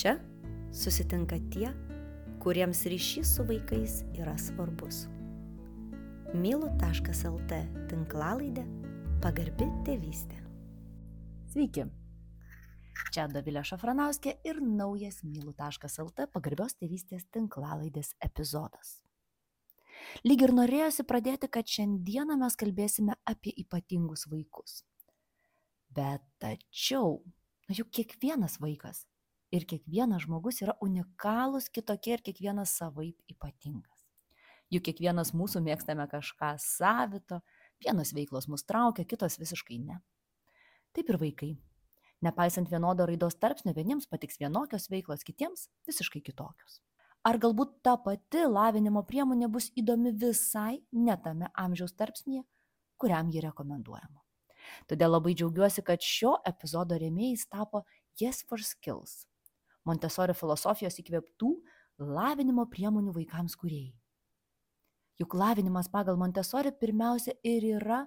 Čia susitinka tie, kuriems ryšys su vaikais yra svarbus. Mylu.lt tinklalaidė pagarbi tėvystė. Sveiki. Čia Davilė Šafranauskė ir naujas mylu.lt pagarbios tėvystės tinklalaidės epizodas. Lyg ir norėjosi pradėti, kad šiandieną mes kalbėsime apie ypatingus vaikus. Bet tačiau, juk kiekvienas vaikas ir kiekvienas žmogus yra unikalūs kitokie ir kiekvienas savaip ypatingas. Juk kiekvienas mūsų mėgstame kažką savito, vienos veiklos mus traukia, kitos visiškai ne. Taip ir vaikai. Nepaisant vienodo raidos tarpsnio, vieniems patiks vienokios veiklos, kitiems visiškai kitokios. Ar galbūt ta pati lavinimo priemonė bus įdomi visai netame amžiaus tarpsnėje, kuriam ji rekomenduojama. Todėl labai džiaugiuosi, kad šio epizodo rėmėjais tapo Yes for Skills Montesori filosofijos įkvėptų lavinimo priemonių vaikams kuriejai. Juk lavinimas pagal Montesori pirmiausia ir yra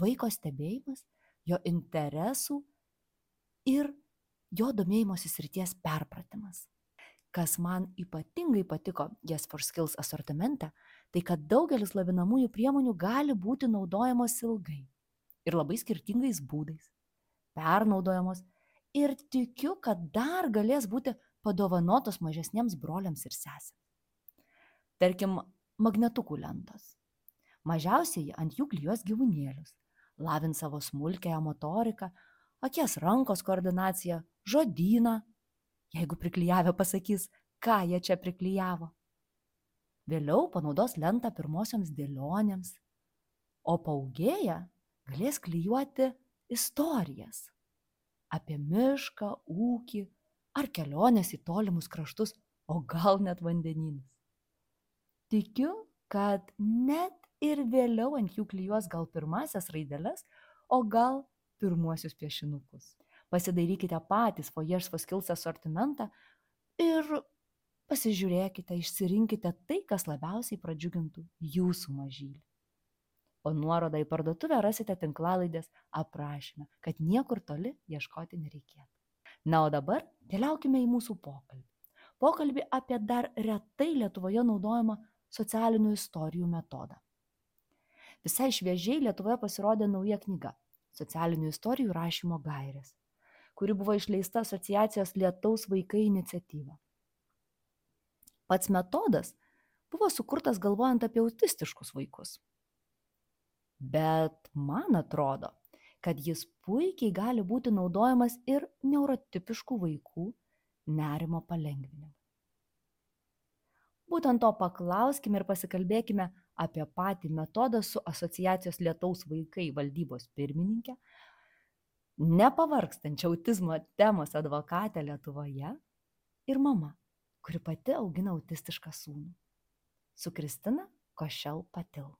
vaiko stebėjimas, jo interesų ir jo domėjimosi srities perpratimas. Kas man ypatingai patiko Yes for Skills asortimente, tai kad daugelis lavinamųjų priemonių gali būti naudojamos ilgai ir labai skirtingais būdais, pernaudojamos ir tikiu, kad dar galės būti padovanotos mažesniems broliams ir sesėms. Tarkim, magnetukų lentos. Mažiausiai ant jų klyjuos gyvūnėlius, lavins savo smulkėją motoriką, akies rankos koordinaciją, žodyną, jeigu priklyjavę pasakys, ką jie čia priklyjavo. Vėliau panaudos lentą pirmosioms dėlionėms, o paugėję galės klyjuoti istorijas apie mišką, ūkį ar keliones į tolimus kraštus, o gal net vandenynus. Tikiu, kad net ir vėliau ant jų klyjuos gal pirmasias raideles, o gal pirmuosius piešinukus. Pasidairykite patys for Skills asortimentą ir pasižiūrėkite, išsirinkite tai, kas labiausiai pradžiugintų jūsų mažylį o nuorodą į parduotuvę rasite tinklalaidės aprašyme, kad niekur toli ieškoti nereikėtų. Na, o dabar keliaukime į mūsų pokalbį. Pokalbį apie dar retai Lietuvoje naudojamą socialinių istorijų metodą. Visai šviežiai Lietuvoje pasirodė nauja knyga - socialinių istorijų rašymo gairės, kuri buvo išleista asociacijos Lietaus vaikai iniciatyva. Pats metodas buvo sukurtas galvojant apie autistiškus vaikus bet man atrodo, kad jis puikiai gali būti naudojamas ir neurotipiškų vaikų nerimo palengvinimui. Būtent to paklauskime ir pasikalbėkime apie patį metodą su asociacijos Lietaus vaikai valdybos pirmininkė, nepavarkstančia autizmo temos advokatė Lietuvoje ir mama, kuri pati augina autistišką sūnų. Su Kristina Košel Patil.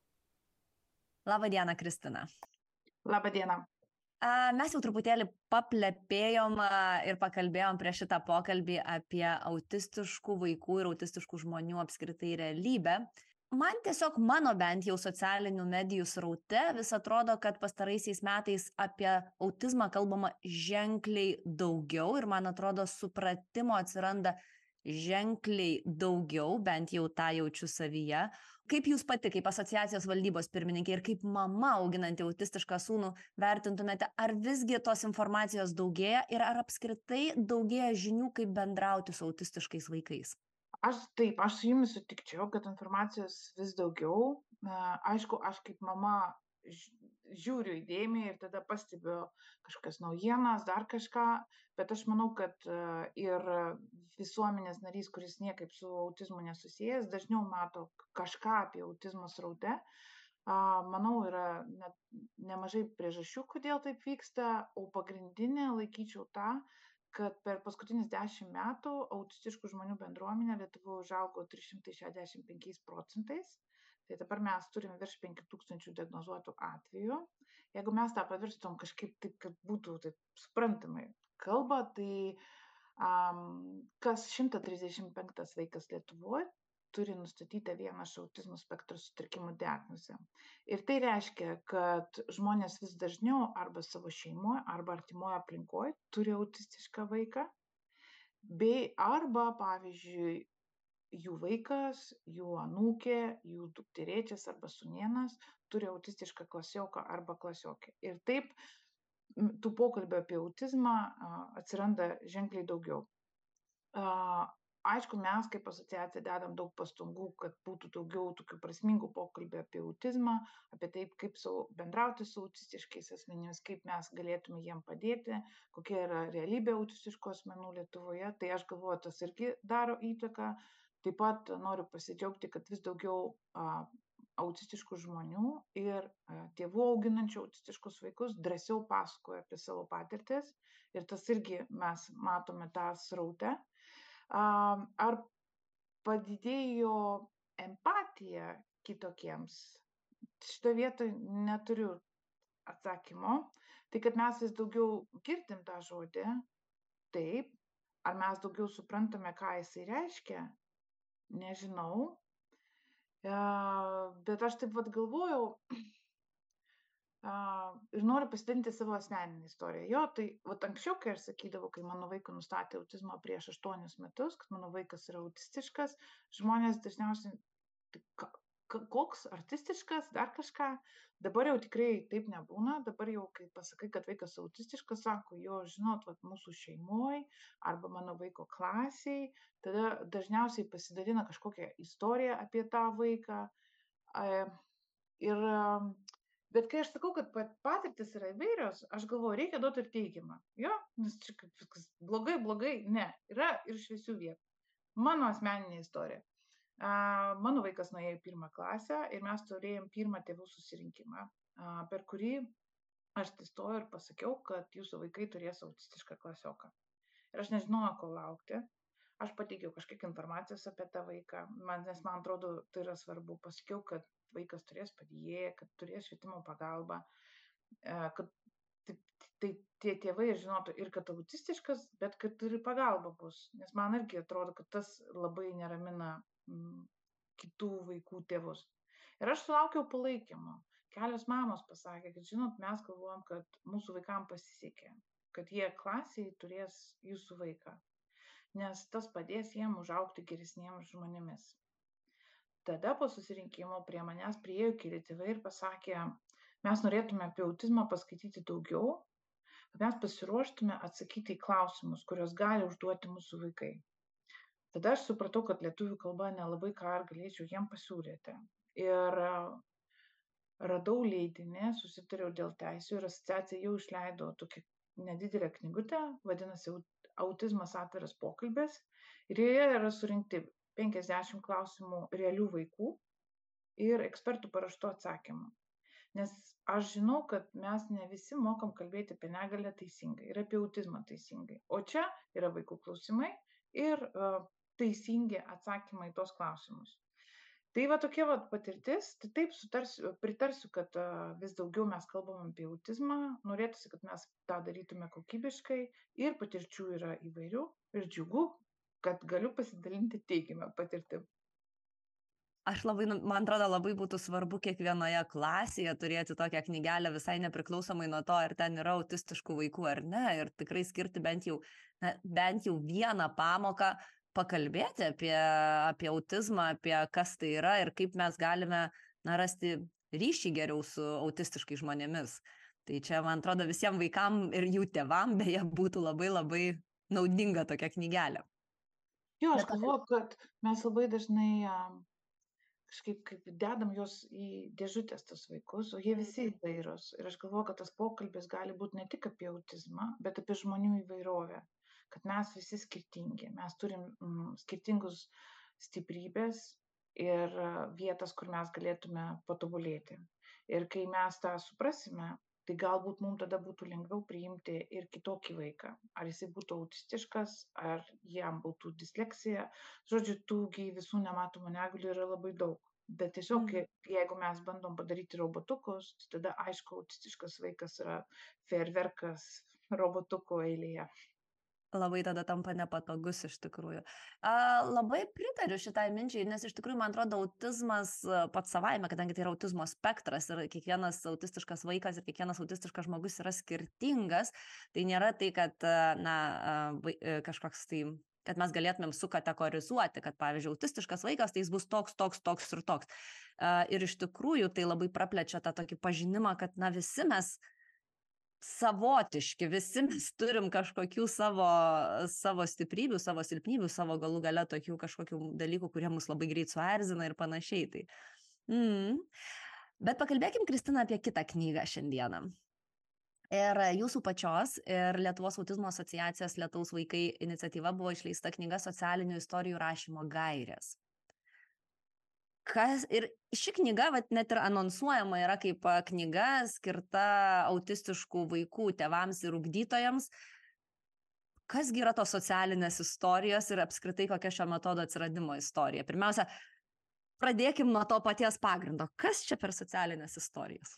Labą dieną, Kristina. Labą dieną. Mes jau truputėlį paplepėjom ir pakalbėjom prieš šitą pokalbį apie autistiškų vaikų ir autistiškų žmonių apskritai realybę. Man tiesiog mano bent jau socialinių medijų sraute vis atrodo, kad pastaraisiais metais apie autizmą kalbama ženkliai daugiau ir man atrodo supratimo atsiranda ženkliai daugiau, bent jau tą jaučiu savyje, kaip jūs pati kaip asociacijos valdybos pirmininkė ir kaip mama auginanti autistišką sūnų vertintumėte ar visgi tos informacijos daugėja ir ar apskritai daugėja žinių kaip bendrauti su autistiškais vaikais Aš taip, aš su jumis sutikčiau, kad informacijos vis daugiau. Aišku, aš kaip mama žiūriu įdėmiai ir tada pastebiu kažkokias naujienas, dar kažką, bet aš manau, kad e, ir visuomenės narys, kuris niekaip su autizmu nesusijęs, dažniau mato kažką apie autizmo sraute. Manau, yra net nemažai priežasčių, kodėl taip vyksta, o pagrindinė laikyčiau tą, kad per paskutinius dešimt metų autistiškų žmonių bendruomenė Lietuvoje užaugo 365 procentais tai dabar mes turim virš penkių tūkstančių diagnozuotų atvejų jeigu mes tą pavirstum kažkaip taip kad būtų taip suprantamai kalba tai am, kas 135 vaikas Lietuvoje turi nustatytą vieną iš autizmo spektro sutrikimų diagnozę. Ir tai reiškia, kad žmonės vis dažniau arba savo šeimoje, arba artimoje aplinkoje turi autistišką vaiką bei arba, pavyzdžiui, jų vaikas, jų anūkė, jų dukterėčias arba sunienas turi autistišką klasioką arba klasiokę. Ir taip tų pokalbių apie autizmą atsiranda ženkliai daugiau. Aišku mes kaip asociacija dedam daug pastangų kad būtų daugiau tokių prasmingų pokalbių apie autizmą apie tai kaip su bendrauti su autistiškais asmenimis kaip mes galėtume jiem padėti kokia yra realybė autistiškų asmenų lietuvoje. Tai aš galvoju tas irgi daro įtaką taip pat noriu pasidžiaugti kad vis daugiau a, autistiškų žmonių ir a, tėvų auginančių autistiškus vaikus drąsiau pasakoja apie savo patirtis ir tas irgi mes matome tą srautę ar padidėjo empatija kitokiems? Šitoje vietoje neturiu atsakymo. Tai kad mes vis daugiau girdim tą žodį, taip. Ar mes daugiau suprantame, ką jisai reiškia, nežinau. Bet aš taip vad galvojau, ir noriu pasidalinti savo asmeninę istoriją. Jo, tai vat, anksčiau, kai aš sakydavau, kai mano vaiką nustatė autizmą prieš aštuonius metus, kad mano vaikas yra autistiškas, žmonės dažniausiai, tai, koks artistiškas, dar kažką. Dabar jau tikrai taip nebūna. Dabar jau, kai pasakai, kad vaikas autistiškas, sako, jo, žinot, vat, mūsų šeimoje arba mano vaiko klasiai, tada dažniausiai pasidalina kažkokią istoriją apie tą vaiką. Ir bet kai aš sakau kad patirtys yra įvairios aš galvoju reikia duot ir teigiamą jo nes čia kaip viskas blogai blogai ne yra ir šviesių vietų mano asmeninė istorija a, mano vaikas nuėjo į pirmą klasę ir mes turėjom pirmą tėvų susirinkimą a, per kurį aš atsistojau ir pasakiau kad jūsų vaikai turės autistišką klasioką. Ir aš nežinojau ko laukti. Aš pateikiau kažkiek informacijos apie tą vaiką man nes man atrodo tai yra svarbu. Pasakiau kad vaikas turės padėjėją, kad turės švietimo pagalbą, e, kad tai, tai tie tėvai žinotų ir kad autistiškas, bet kad ir pagalba bus. Nes man irgi atrodo, kad tas labai neramina m, kitų vaikų tėvus. Ir aš sulaukiau palaikymo. Kelios mamos pasakė, kad žinot, mes galvojam, kad mūsų vaikam pasisekė, kad jie klasiai turės jūsų vaiką, nes tas padės jiem užaukti geresniems žmonėmis tada po susirinkimo prie manęs priėjo keli tėvai ir pasakė, mes norėtume apie autizmą paskaityti daugiau, kad mes pasiruoštume atsakyti į klausimus, kuriuos gali užduoti mūsų vaikai. Tada aš supratau, kad lietuvių kalba nelabai ką ar galėčiau jiem pasiūlyti. Ir radau leidinį, susitariau dėl teisų ir asociacija jau išleido tokią nedidelę knygutę, vadinasi Autizmas atviras pokalbės. Ir joje yra surinkti 50 klausimų realių vaikų ir ekspertų paraštų atsakymų. Nes aš žinau, kad mes ne visi mokam kalbėti apie negalę teisingai ir apie autizmą teisingai. O čia yra vaikų klausimai ir uh, teisingi atsakymai į tos klausimus. Tai va tokia va patirtis, tai taip sutarsiu, pritarsiu, kad uh, vis daugiau mes kalbam apie autizmą, norėtųsi, kad mes tą darytume kokybiškai ir patirčių yra įvairių ir džiugu, kad galiu pasidalinti teigiamą patirtim. Aš labai, nu, man atrodo, labai būtų svarbu kiekvienoje klasėje turėti tokią knygelę visai nepriklausomai nuo to, ar ten yra autistiškų vaikų ar ne, ir tikrai skirti bent jau, na, bent jau vieną pamoką pakalbėti apie, apie autizmą, apie kas tai yra ir kaip mes galime na, rasti ryšį geriau su autistiškai žmonėmis. Tai čia, man atrodo, visiems vaikam ir jų tėvam beje būtų labai labai naudinga tokia knygelė. Jo, aš galvoju, kad mes labai dažnai kažkaip kaip dedam juos į dėžutės tus vaikus, o jie visi mhm. įvairūs. Ir aš galvoju, kad tas pokalbis gali būti ne tik apie autizmą, bet apie žmonių įvairovę. Kad mes visi skirtingi, mes turim mm, skirtingus stiprybės ir vietas, kur mes galėtume patobulėti. Ir kai mes tą suprasime, tai galbūt mum tada būtų lengviau priimti ir kitokį vaiką ar jisai būtų autistiškas ar jam būtų disleksija žodžiu tų gi visų nematomų negalių yra labai daug bet tiesiog jeigu mes bandom padaryti robotukus tada aišku autistiškas vaikas yra fejerverkas robotukų eilėje labai tada tampa nepatogus iš tikrųjų. A, labai pritariu šitai minčiai, nes iš tikrųjų man atrodo autizmas pats savaime, kadangi tai yra autizmo spektras ir kiekvienas autistiškas vaikas ir kiekvienas autistiškas žmogus yra skirtingas, tai nėra tai, kad na, kažkoks tai kad mes galėtumėm sukategorizuoti, kad, pavyzdžiui, autistiškas vaikas, tai jis bus toks, toks, toks ir toks. Ir iš tikrųjų tai labai praplečia tą tokį pažinimą, kad, na, visi mes savotiški, visi mes turim kažkokių savo, savo stiprybių, savo silpnybių, savo galų gale tokių kažkokių dalykų, kurie mus labai greit suerzina ir panašiai. Tai. Mm. Bet pakalbėkim, Kristina, apie kitą knygą šiandieną. Ir jūsų pačios ir Lietuvos autizmo asociacijos Lietuvos vaikai iniciatyva buvo išleista knyga socialinių istorijų rašymo gairės kas ir ši knyga vat net ir anonsuojama yra kaip knyga skirta autistiškų vaikų tėvams ir ugdytojams. Kas gi yra tos socialinės istorijos ir apskritai kokia šio metodo atsiradimo istorija? Pirmiausia pradėkim nuo to paties pagrindo. Kas čia per socialinės istorijos?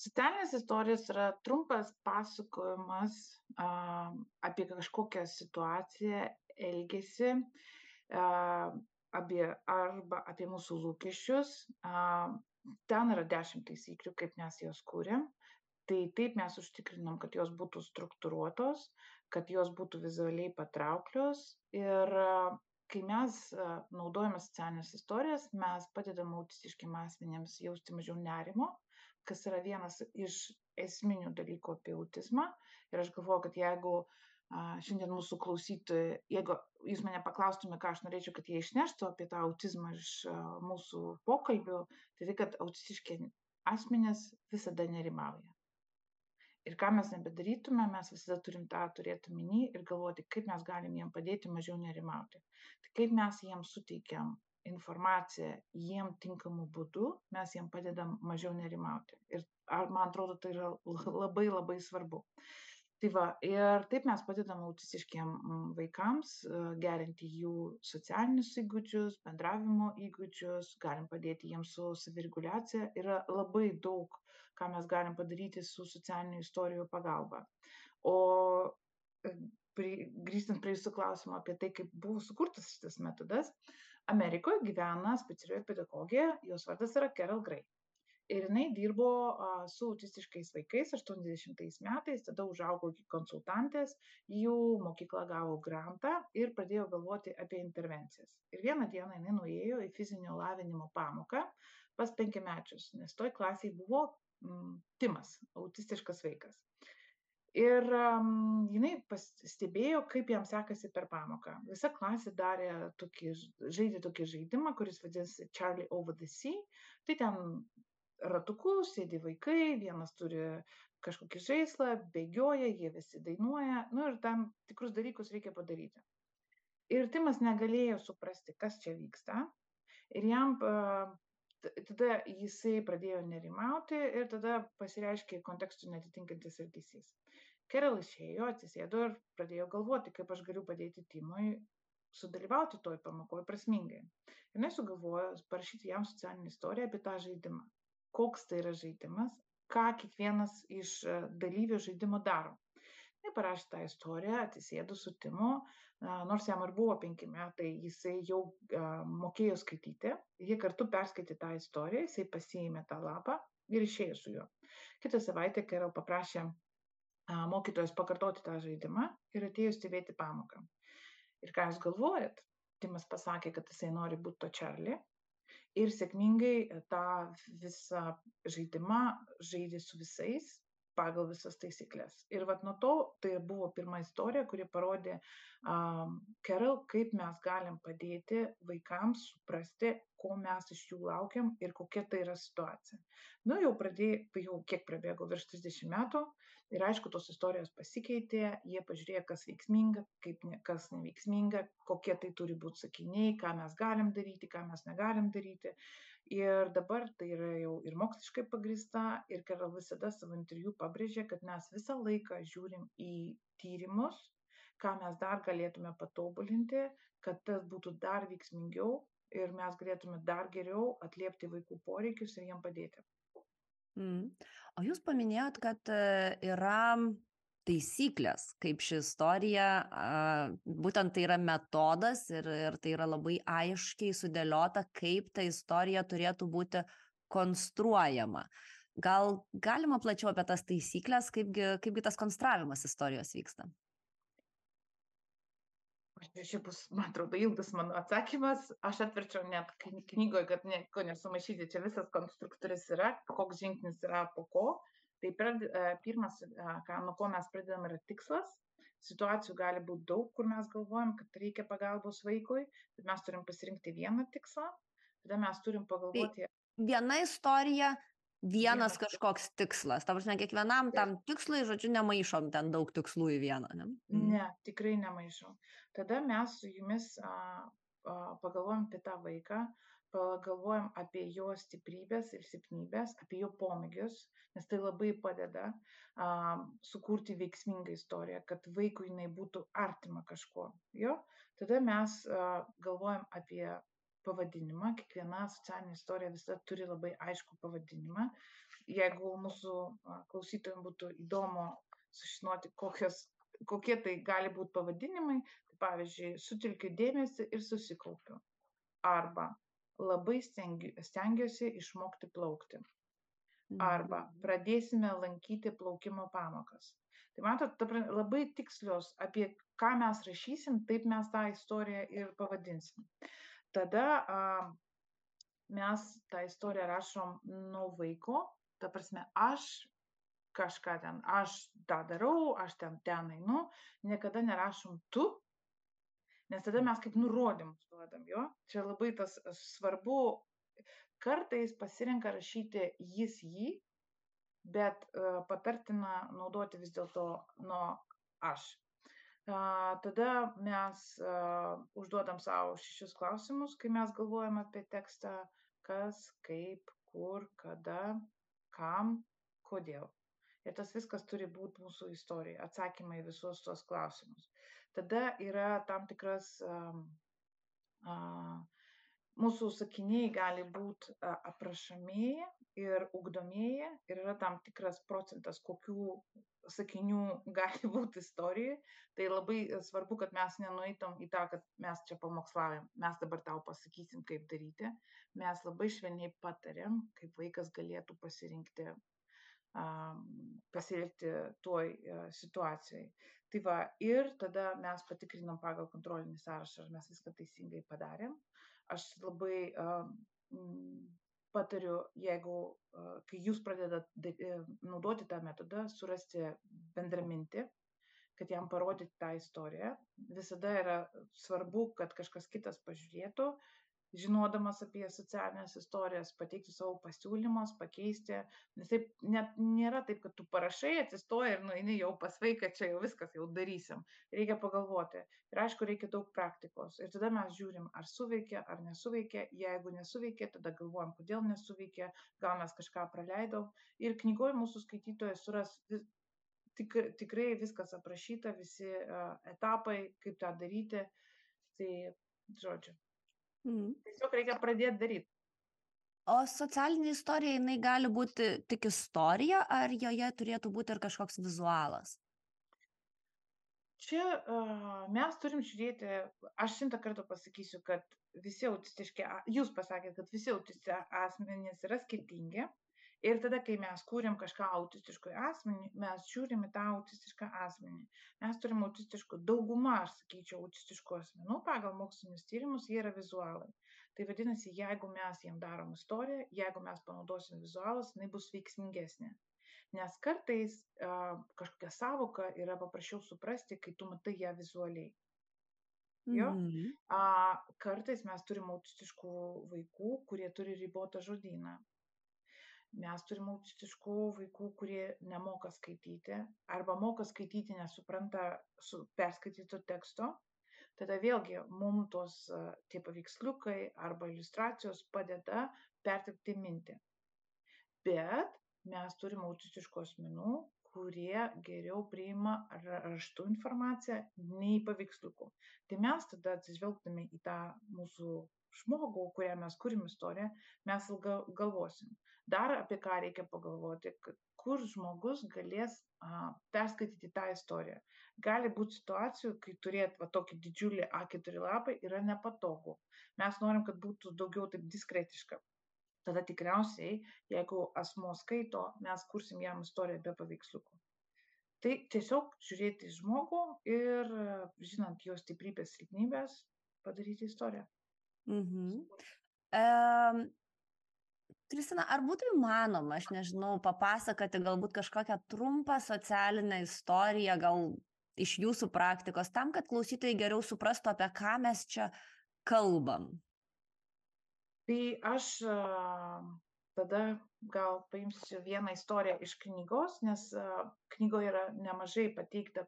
Socialinės istorijos yra trumpas pasakojimas a, apie kažkokią situaciją, elgesį, a, apie, arba apie mūsų lūkesčius. Ten yra dešimt taisyklių, kaip mes jas kūrėm. Tai taip mes užtikrinam, kad jos būtų struktūruotos, kad jos būtų vizualiai patrauklios. Ir kai mes naudojame socialinės istorijas, mes padedam autistiškiam asmenėms jausti mažiau nerimo, kas yra vienas iš esminių dalykų apie autizmą. Ir aš galvoju, kad jeigu uh, šiandien mūsų klausytojai, jeigu jūs mane paklaustumė, ką aš norėčiau, kad jie išneštų apie tą autizmą iš mūsų pokalbių, tai tai, kad autistiški asmenės visada nerimauja. Ir ką mes nebedarytume, mes visada turim tą turėti minį ir galvoti, kaip mes galim jiem padėti mažiau nerimauti. Tai kaip mes jiems suteikiam informaciją jiem tinkamu būdu, mes jiem padedam mažiau nerimauti. Ir man atrodo, tai yra labai labai svarbu tai va ir taip mes padedam autistiškiem mm, vaikams e, gerinti jų socialinius įgūdžius bendravimo įgūdžius galim padėti jiems su savireguliacija. Yra labai daug ką mes galim padaryti su socialinių istorijų pagalba. O e, pri, grįžtant prie jūsų klausimo apie tai, kaip buvo sukurtas šitas metodas, Amerikoje gyvena specialioji pedagogė, jos vardas yra Carol Gray ir jinai dirbo su autistiškais vaikais aštuoniasdešimtais metais tada užaugo iki konsultantės jų mokykla gavo grantą ir pradėjo galvoti apie intervencijas ir vieną dieną jinai nuėjo į fizinio lavinimo pamoką pas penkiamečius nes toj klasėj buvo mm, timas autistiškas vaikas Ir um, jinai pastebėjo, kaip jam sekasi per pamoką. Visa klasė darė tokį, žaidė tokį žaidimą, kuris vadinasi Charlie Over the Sea. Tai ten ratuku sėdi vaikai, vienas turi kažkokį žaislą, bėgioja, jie visi dainuoja, nu ir tam tikrus dalykus reikia padaryti. Ir Timas negalėjo suprasti, kas čia vyksta. Ir jam tada jisai pradėjo nerimauti ir tada pasireiškė kontekstų netitinkantis elgesys. Kerel išėjo, atsisėdo ir pradėjo galvoti, kaip aš galiu padėti Timui sudalyvauti toj pamokoje prasmingai. Ir jis sugalvojo parašyti jam socialinę istoriją apie tą žaidimą koks tai yra žaidimas, ką kiekvienas iš e, dalyvių žaidimo daro. Tai parašė tą istoriją, atsisėdo su Timu, nors jam ir buvo penki metai, jisai jau mokėjo skaityti, jie kartu perskaitė tą istoriją, jisai pasiėmė tą lapą ir išėjo su juo. Kitą savaitę Kerel paprašė mokytojas pakartoti tą žaidimą ir atėjo stebėti pamoką. Ir ką jūs galvojat? Timas pasakė, kad jisai nori būti to Čarli ir sėkmingai tą visą žaidimą žaidė su visais pagal visas taisykles. Ir vat nuo to tai buvo pirma istorija, kuri parodė um, Carol, kaip mes galim padėti vaikams suprasti, ko mes iš jų laukiam ir kokia tai yra situacija. Nu, jau pradėjau, jau kiek prabėgo virš 30 metų, ir aišku tos istorijos pasikeitė jie pažiūrėjo kas veiksminga kaip ne kas neveiksminga kokie tai turi būt sakiniai ką mes galim daryti ką mes negalim daryti ir dabar tai yra jau ir moksliškai pagrįsta ir Carol visada savo interviu pabrėžė kad mes visą laiką žiūrim į tyrimus ką mes dar galėtume patobulinti kad tas būtų dar veiksmingiau ir mes galėtume dar geriau atliepti vaikų poreikius ir jiem padėti Mm. O jūs paminėjot, kad e, yra taisyklės, kaip ši istorija, būtent tai yra metodas ir, ir tai yra labai aiškiai sudėliota, kaip ta istorija turėtų būti konstruojama. Gal galima plačiau apie tas taisyklės, kaipgi, kaipgi tas konstravimas istorijos vyksta? šiaip bus, man atrodo, ilgas mano atsakymas. Aš atverčiau net kny- knygoje, kad nieko nesumaišyti, čia visas konstruktorius yra, koks žingsnis yra po ko. Tai pred, e, pirmas, e, ką, nuo ko mes pradedam, yra tikslas. Situacijų gali būti daug, kur mes galvojam, kad reikia pagalbos vaikui, bet mes turim pasirinkti vieną tikslą. Tada mes turim pagalvoti, Viena istorija, vienas Vienas kažkoks tikslas. Ta prasme, kiekvienam tam tikslui, žodžiu, nemaišom ten daug tikslų į vieną. Ne, Mhm. Ne, tikrai nemaišau. Tada mes su jumis a, a, pagalvojam apie tą vaiką, pagalvojam apie jo stiprybės ir silpnybės, apie jo pomėgius, nes tai labai padeda a, sukurti veiksmingą istoriją, kad vaikui jinai būtų artima kažkuo. Jo? Tada mes a, galvojam apie pavadinimą, kiekviena socialinė istorija visada turi labai aišku pavadinimą. Jeigu mūsų klausytojams būtų įdomu sužinoti, kokios kokie tai gali būti pavadinimai, tai pavyzdžiui, sutelkiu dėmesį ir susikaupiu. Arba labai stengi, stengiuosi išmokti plaukti. Mhm. Arba pradėsime lankyti plaukimo pamokas. Tai matot, ta labai tikslios, apie ką mes rašysim, taip mes tą istoriją ir pavadinsim. Tada a, mes tą istoriją rašom nuo vaiko, ta prasme, aš kažką ten, aš tą darau, aš ten ten einu, niekada nerašom tu, nes tada mes kaip nurodymus duodam jo. Čia labai tas e, svarbu, kartais pasirenka rašyti jis jį, bet uh, patartina naudoti vis dėlto nuo aš. Uh, tada mes uh, užduodam savo šešis klausimus, kai mes galvojam apie tekstą, kas, kaip, kur, kada, kam, kodėl. Ir tas viskas turi būti mūsų istorija, atsakymai visus tuos klausimus. Tada yra tam tikras, um, uh, mūsų sakiniai gali būti aprašomieji ir ugdomieji, ir yra tam tikras procentas, kokių sakinių gali būti istorijoje. Tai labai svarbu, kad mes nenueitom į tą, kad mes čia pamokslavim, mes dabar tau pasakysim, kaip daryti. Mes labai švelniai patarėm, kaip vaikas galėtų pasirinkti pasielgti tuoj situacijai. Tai va, ir tada mes patikrinom pagal kontrolinį sąrašą, ar mes viską teisingai padarėm. Aš labai patariu, jeigu, kai jūs pradedat naudoti tą metodą, surasti bendramintį, kad jam parodyti tą istoriją. Visada yra svarbu, kad kažkas kitas pažiūrėtų, žinodamas apie socialinės istorijas, pateikti savo pasiūlymus, pakeisti. Nes taip net nėra taip, kad tu parašai, atsistoji ir nueini jau pas vaiką, čia jau viskas, jau darysim. Reikia pagalvoti. Ir aišku, reikia daug praktikos. Ir tada mes žiūrim, ar suveikia, ar nesuveikia. Jeigu nesuveikia, tada galvojam, kodėl nesuveikia, gal mes kažką praleidom. Ir knygoje mūsų skaitytojas suras vis, tik, tikrai viskas aprašyta, visi uh, etapai, kaip tą daryti. Tai, žodžiu, Mhm. Tiesiog reikia pradėti daryti. O socialinė istorija, jinai gali būti tik istorija, ar joje turėtų būti ir kažkoks vizualas? Čia uh, mes turim žiūrėti, aš šimtą kartų pasakysiu, kad visi autistiški, jūs pasakėte, kad visi autistiški asmenys yra skirtingi. Ir tada, kai mes kūrėm kažką autistiškui asmenį, mes žiūrim į tą autistišką asmenį. Mes turim autistiškų, dauguma, aš sakyčiau, autistiškų asmenų pagal mokslinius tyrimus, jie yra vizualai. Tai vadinasi, jeigu mes jiem darom istoriją, jeigu mes panaudosim vizualus, jinai bus veiksmingesnė. Nes kartais uh, kažkokia savoka yra paprasčiau suprasti, kai tu matai ją vizualiai. Jo? Mhm. A, kartais mes turim autistiškų vaikų, kurie turi ribotą žodyną. Mes turim autistiškų vaikų, kurie nemoka skaityti arba moka skaityti, nesupranta su perskaityto teksto. Tada vėlgi mums tos tie paveiksliukai arba iliustracijos padeda perteikti mintį. Bet mes turim autistiškų asmenų, kurie geriau priima ra- raštu informaciją nei paveiksliukų. Tai mes tada atsižvelgdami į tą mūsų žmogų, kurią mes kurim istoriją, mes ilga galvosim. Dar apie ką reikia pagalvoti, kur žmogus galės a, perskaityti tą istoriją. Gali būti situacijų, kai turėt va tokį didžiulį A4 lapą yra nepatogu. Mes norim, kad būtų daugiau taip diskretiška. Tada tikriausiai, jeigu asmo skaito, mes kursim jam istoriją be paveiksliukų. Tai tiesiog žiūrėti žmogų ir, žinant jo stiprybės, silpnybės, padaryti istoriją. Mhm. Um, Kristina, ar būtų įmanoma, aš nežinau, papasakoti galbūt kažkokią trumpą socialinę istoriją, gal iš jūsų praktikos, tam, kad klausytojai geriau suprastų, apie ką mes čia kalbam? Tai aš tada gal paimsiu vieną istoriją iš knygos, nes knygoje yra nemažai pateikta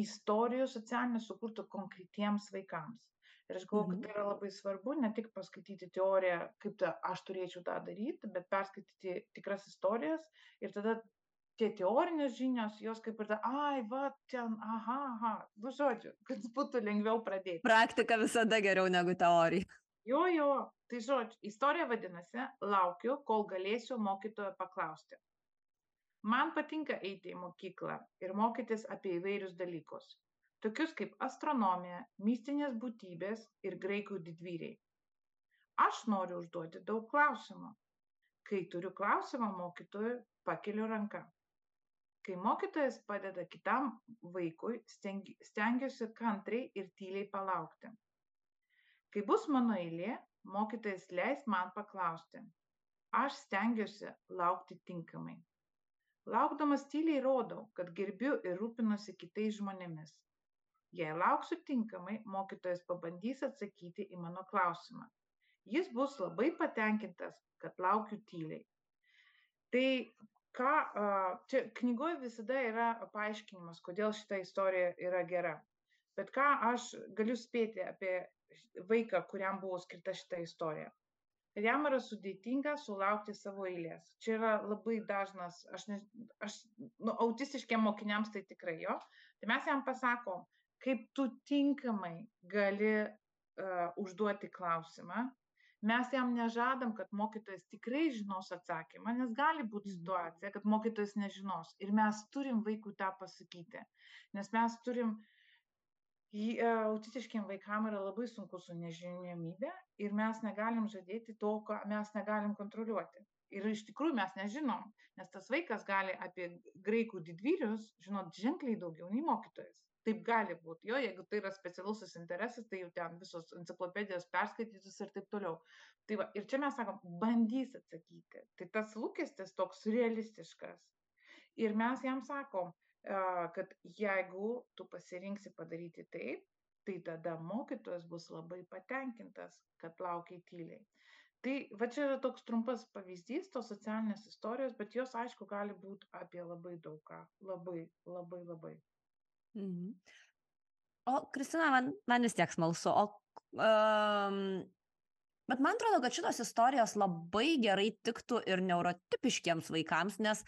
istorijų socialinių sukurtų konkretiems vaikams. Ir aš galvoju, kad Mhm. tai yra labai svarbu ne tik paskaityti teoriją, kaip ta, aš turėčiau tą daryti, bet perskaityti tikras istorijas ir tada tie teorinės žinios, jos kaip ir ta, ai, va, ten, aha, aha, nu žodžiu, kad būtų lengviau pradėti. Praktika visada geriau negu teorija. Jo, jo, tai žodžiu, istorija vadinasi, laukiu, kol galėsiu mokytojo paklausti. Man patinka eiti į mokyklą ir mokytis apie įvairius dalykus, tokius kaip astronomija, mistinės būtybės ir graikų didvyriai. Aš noriu užduoti daug klausimų. Kai turiu klausimą mokytojui, pakeliu ranką. Kai mokytojas padeda kitam vaikui, stengi- stengiuosi kantriai ir tyliai palaukti. Kai bus mano eilė, mokytojas leis man paklausti. Aš stengiuosi laukti tinkamai. Laukdamas tyliai rodau, kad gerbiu ir rūpinuosi kitais žmonėmis. Jei lauksiu tinkamai, mokytojas pabandys atsakyti į mano klausimą. Jis bus labai patenkintas, kad laukiu tyliai. Tai ką, čia knygoje visada yra paaiškinimas, kodėl šita istorija yra gera. Bet ką aš galiu spėti apie vaiką, kuriam buvo skirta šita istorija. Kad jam yra sudėtinga sulaukti savo eilės. Čia yra labai dažnas, aš, ne, aš nu, autistiškiam mokiniams tai tikrai jo. Tai mes jam pasakom, kaip tu tinkamai gali uh, užduoti klausimą. Mes jam nežadam, kad mokytojas tikrai žinos atsakymą, nes gali būti situacija, kad mokytojas nežinos. Ir mes turim vaikų tą pasakyti. Nes mes turim Į, e, autistiškiem vaikam yra labai sunku su nežinomybė ir mes negalim žadėti to, ką mes negalim kontroliuoti. Ir iš tikrųjų mes nežinom, nes tas vaikas gali apie graikų didvyrius žinot ženkliai daugiau nei mokytojas. Taip gali būti. Jo, jeigu tai yra specialusis interesas, tai jau ten visos enciklopedijos perskaitytus ir taip toliau. Tai va, ir čia mes sakom, bandys atsakyti. Tai tas lūkestis toks realistiškas. Ir mes jam sakom, kad jeigu tu pasirinksi padaryti taip, tai tada mokytojas bus labai patenkintas, kad laukiai tyliai. Tai va čia yra toks trumpas pavyzdys tos socialinės istorijos, bet jos aišku gali būti apie labai daug ką. Labai, labai, labai. Mhm. O, Kristina, man, man vis tiek smalsu. O, um, bet man atrodo, kad šitos istorijos labai gerai tiktų ir neurotipiškiams vaikams, nes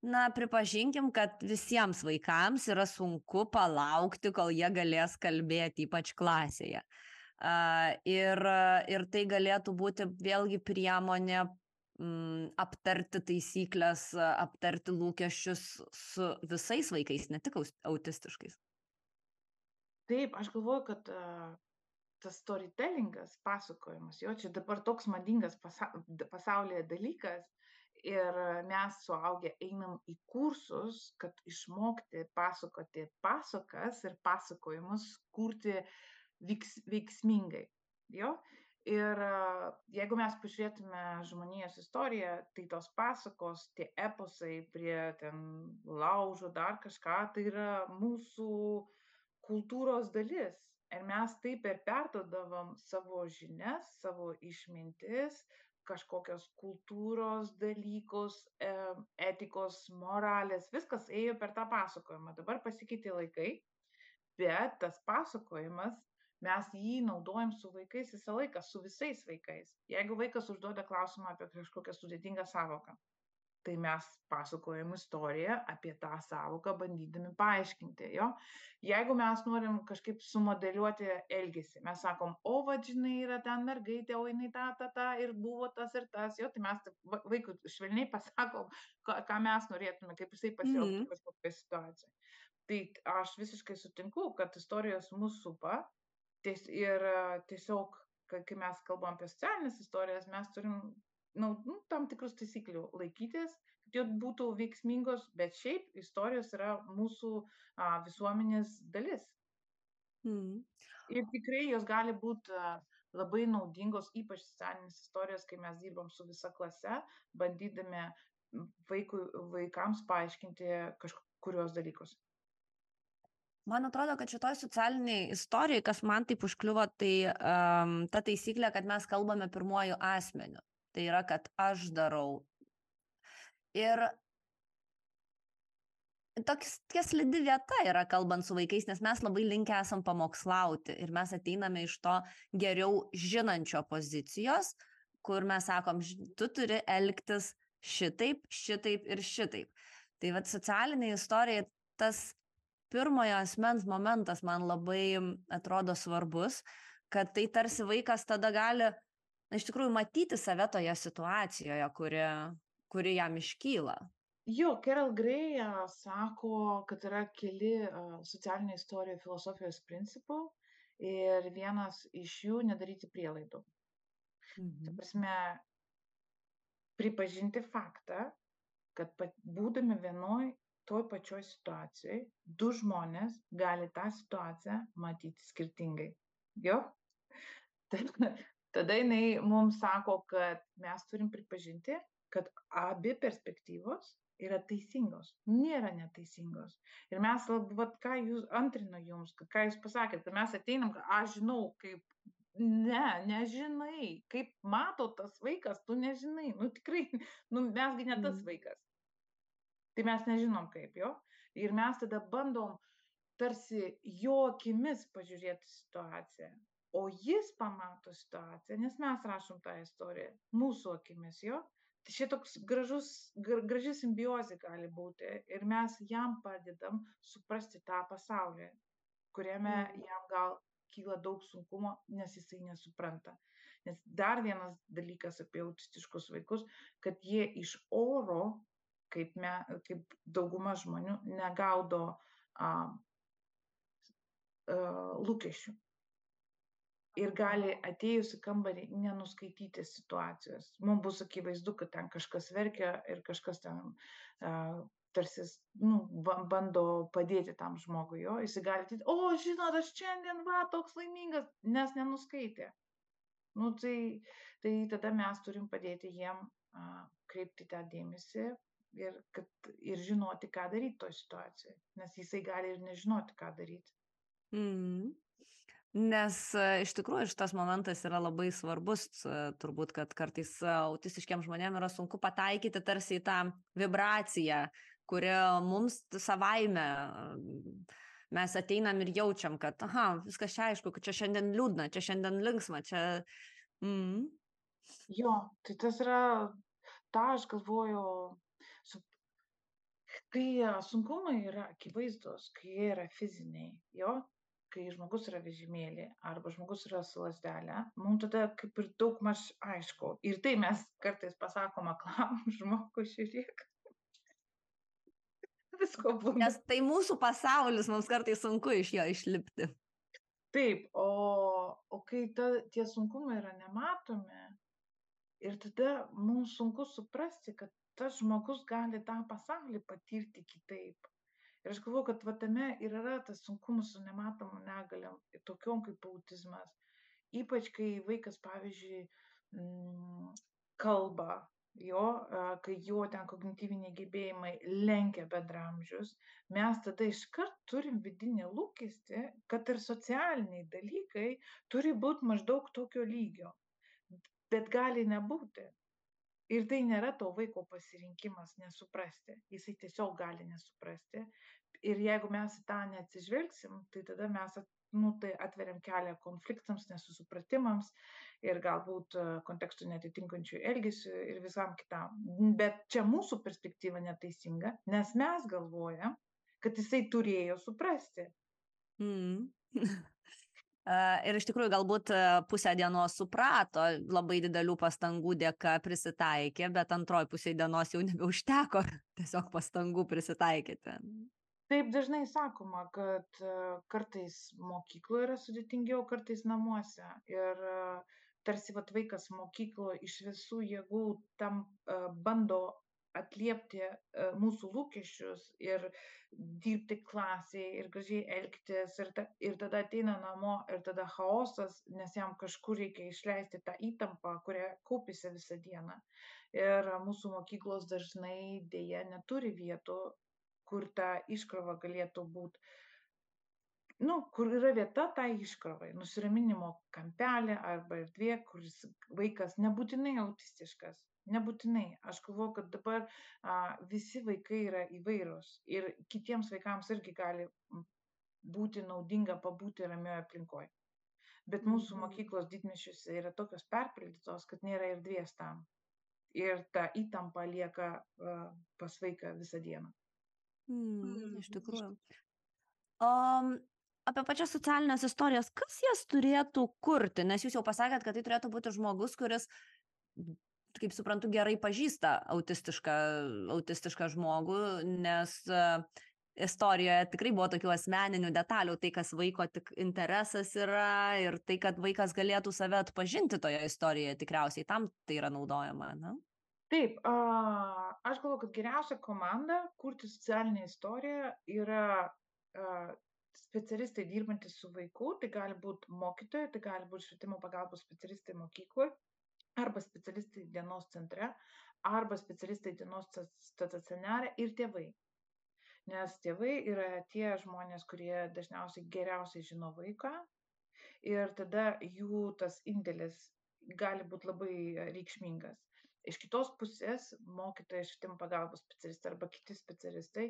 na pripažinkim kad visiems vaikams yra sunku palaukti kol jie galės kalbėti ypač klasėje a, ir ir tai galėtų būti vėlgi priemonė m, aptarti taisyklės aptarti lūkesčius su visais vaikais ne tik autistiškais taip aš galvoju kad a, tas storytellingas pasakojimas jo čia dabar toks madingas pasa pasaulyje dalykas ir mes suaugę einam į kursus, kad išmokti pasakoti pasakas ir pasakojimus kurti vyks, veiksmingai. Jo? Ir jeigu mes pažiūrėtume žmonijos istoriją, tai tos pasakos, tie eposai prie ten laužo, dar kažką, tai yra mūsų kultūros dalis. Ir mes taip ir perdodavom savo žinias, savo išmintis, kažkokios kultūros dalykus, etikos, moralės, viskas ėjo per tą pasakojimą. Dabar pasikeitė laikai, bet tas pasakojimas, mes jį naudojam su vaikais visą laiką, su visais vaikais. Jeigu vaikas užduoda klausimą apie kažkokią sudėtingą savoką, tai mes pasakojam istoriją apie tą savoką, bandydami paaiškinti jo. Jeigu mes norim kažkaip sumodeliuoti elgesį, mes sakom, o vadžinai yra ten mergaitė, o jinai ta, ta, ta ir buvo tas ir tas, jo, tai mes vaikui švelniai pasakom, ką, mes norėtume, kaip jisai pasielgtų Mhm. kažkokioje situacijoje. Tai aš visiškai sutinku, kad istorijos mūsų supa ties, ir e, tiesiog, kai mes kalbam apie socialinės istorijas, mes turim nu, nu, tam tikrus taisyklių laikytis, kad jos būtų veiksmingos, bet šiaip istorijos yra mūsų a, visuomenės dalis. Mm. Ir tikrai jos gali būti labai naudingos, ypač socialinės istorijos, kai mes dirbam su visa klase, bandydami vaikui, vaikams paaiškinti kažkurios dalykus. Man atrodo, kad šitoj socialiniai istorijai, kas man taip užkliuvo, tai um, ta taisyklė, kad mes kalbame pirmuoju asmeniu. Tai yra, kad aš darau. Ir tokia slidi vieta yra kalbant su vaikais, nes mes labai linkę esam pamokslauti ir mes ateiname iš to geriau žinančio pozicijos, kur mes sakom, tu turi elgtis šitaip, šitaip ir šitaip. Tai vad socialinė istorija, tas pirmojo asmens momentas man labai atrodo svarbus, kad tai tarsi vaikas tada gali, iš tikrųjų, matyti save toje situacijoje, kuri, kuri jam iškyla. Jo, Carol Gray sako, kad yra keli socialinio istorijų filosofijos principų ir vienas iš jų nedaryti prielaidų. Mhm. Tai prasme, pripažinti faktą, kad būdami vienoj toj pačioj situacijoj, du žmonės gali tą situaciją matyti skirtingai. Jo? Tada jinai mums sako, kad mes turim pripažinti, kad abi perspektyvos yra teisingos, nėra neteisingos. Ir mes, vat, ką jūs antrino jums, ką jūs pasakėte, kad mes ateinam, kad aš žinau, kaip ne, nežinai, kaip mato tas vaikas, tu nežinai, nu tikrai, nu mesgi ne tas vaikas. Tai mes nežinom kaip jo. Ir mes tada bandom tarsi jo akimis pažiūrėti situaciją. O jis pamato situaciją, nes mes rašom tą istoriją mūsų akimis jo. Tai šitoks gražus, graži simbiozė gali būti ir mes jam padedam suprasti tą pasaulį, kuriame mm. jam gal kyla daug sunkumo, nes jisai nesupranta. Nes dar vienas dalykas apie autistiškus vaikus, kad jie iš oro, kaip, me, kaip dauguma žmonių, negaudo a, a, lūkesčių ir gali atėjus į kambarį nenuskaityti situacijos. Mums bus akivaizdu, kad ten kažkas verkia ir kažkas ten uh, tarsi nu, bando padėti tam žmogui. Jo. Jis gali sakyti, o žinot, aš šiandien va toks laimingas, nes nenuskaitė. Nu, tai, tai tada mes turim padėti jiem uh, kreipti tą dėmesį ir, kad, ir žinoti, ką daryti toje situacijoje. Nes jisai gali ir nežinoti, ką daryti. Mm. Nes e, iš tikrųjų šitas momentas yra labai svarbus, e, turbūt, kad kartais e, autistiškiam žmonėm yra sunku pataikyti tarsi į tą vibraciją, kuri mums savaime mes ateinam ir jaučiam, kad, aha, viskas čia aišku, kad čia šiandien liūdna, čia šiandien linksma, čia... Mm. Jo, tai tas yra, tą aš galvoju, kai sunkumai yra akivaizdus, kai jie yra fiziniai, jo, kai žmogus yra vežimėlį arba žmogus yra su lasdelė, mums tada kaip ir daug maž aišku. Ir tai mes kartais pasakom aklam žmogui, žiūrėk. Visko būna. Nes tai mūsų pasaulis, mums kartais sunku iš jo išlipti. Taip, o, o kai ta, tie sunkumai yra nematomi ir tada mums sunku suprasti, kad tas žmogus gali tą pasaulį patirti kitaip ir aš galvoju kad va tame ir yra tas sunkumas su nematomom negaliom tokiom kaip autizmas ypač kai vaikas pavyzdžiui mm, kalba jo, kai jo ten kognityviniai gebėjimai lenkia bendramžius, mes tada iškart turim vidinį lūkestį, kad ir socialiniai dalykai turi būti maždaug tokio lygio. Bet gali nebūti. Ir tai nėra to vaiko pasirinkimas nesuprasti. Jisai tiesiog gali nesuprasti. Ir jeigu mes į tą neatsižvelgsim, tai tada mes nu, tai atveriam kelią konfliktams, nesusipratimams ir galbūt e, kontekstų netitinkančių elgesių ir visam kitam. Bet čia mūsų perspektyva neteisinga, nes mes galvojam, kad jisai turėjo suprasti. Mm. Ir iš tikrųjų galbūt pusę dienos suprato, labai didelių pastangų dėka prisitaikė, bet antroji pusė dienos jau nebeužteko tiesiog pastangų prisitaikyti. Taip dažnai sakoma, kad kartais mokykloje yra sudėtingiau, kartais namuose. Ir tarsi vat, vaikas mokykloje iš visų jėgų tam bando atliepti e, mūsų lūkesčius ir dirbti klasėje ir gražiai elgtis ir, ta, ir tada ateina namo ir tada chaosas, nes jam kažkur reikia išleisti tą įtampą, kurią kaupėsi visą dieną. Ir mūsų mokyklos dažnai dėja neturi vietų, kur ta iškrova galėtų būti nu, kur yra vieta tai iškrovai, nusiraminimo kampelė arba erdvė, kuris vaikas nebūtinai autistiškas, nebūtinai. Aš galvoju, kad dabar a, visi vaikai yra įvairūs ir kitiems vaikams irgi gali būti naudinga pabūti ramioje aplinkoje. Bet mūsų mhm. mokyklos didmešiuose yra tokios perpildytos, kad nėra erdvės tam. Ir ta įtampa lieka uh, pas vaiką visą dieną. Mm, iš tikrųjų. Um, apie pačias socialines istorijas, kas jas turėtų kurti, nes jūs jau pasakėt, kad tai turėtų būti žmogus, kuris, kaip suprantu, gerai pažįsta autistišką, autistišką žmogų, nes uh, istorijoje tikrai buvo tokių asmeninių detalių, tai kas vaiko tik interesas yra ir tai, kad vaikas galėtų save atpažinti toje istorijoje, tikriausiai tam tai yra naudojama. Na? Taip, a, aš galvoju, kad geriausia komanda kurti socialinę istoriją yra a, specialistai dirbantys su vaiku, tai gali būti mokytojai, tai gali būti švietimo pagalbos specialistai mokykloje, arba specialistai dienos centre, arba specialistai dienos stacionare ir tėvai. Nes tėvai yra tie žmonės, kurie dažniausiai geriausiai žino vaiką ir tada jų tas indėlis gali būti labai reikšmingas iš kitos pusės mokytojai švietimo pagalbos specialistai arba kiti specialistai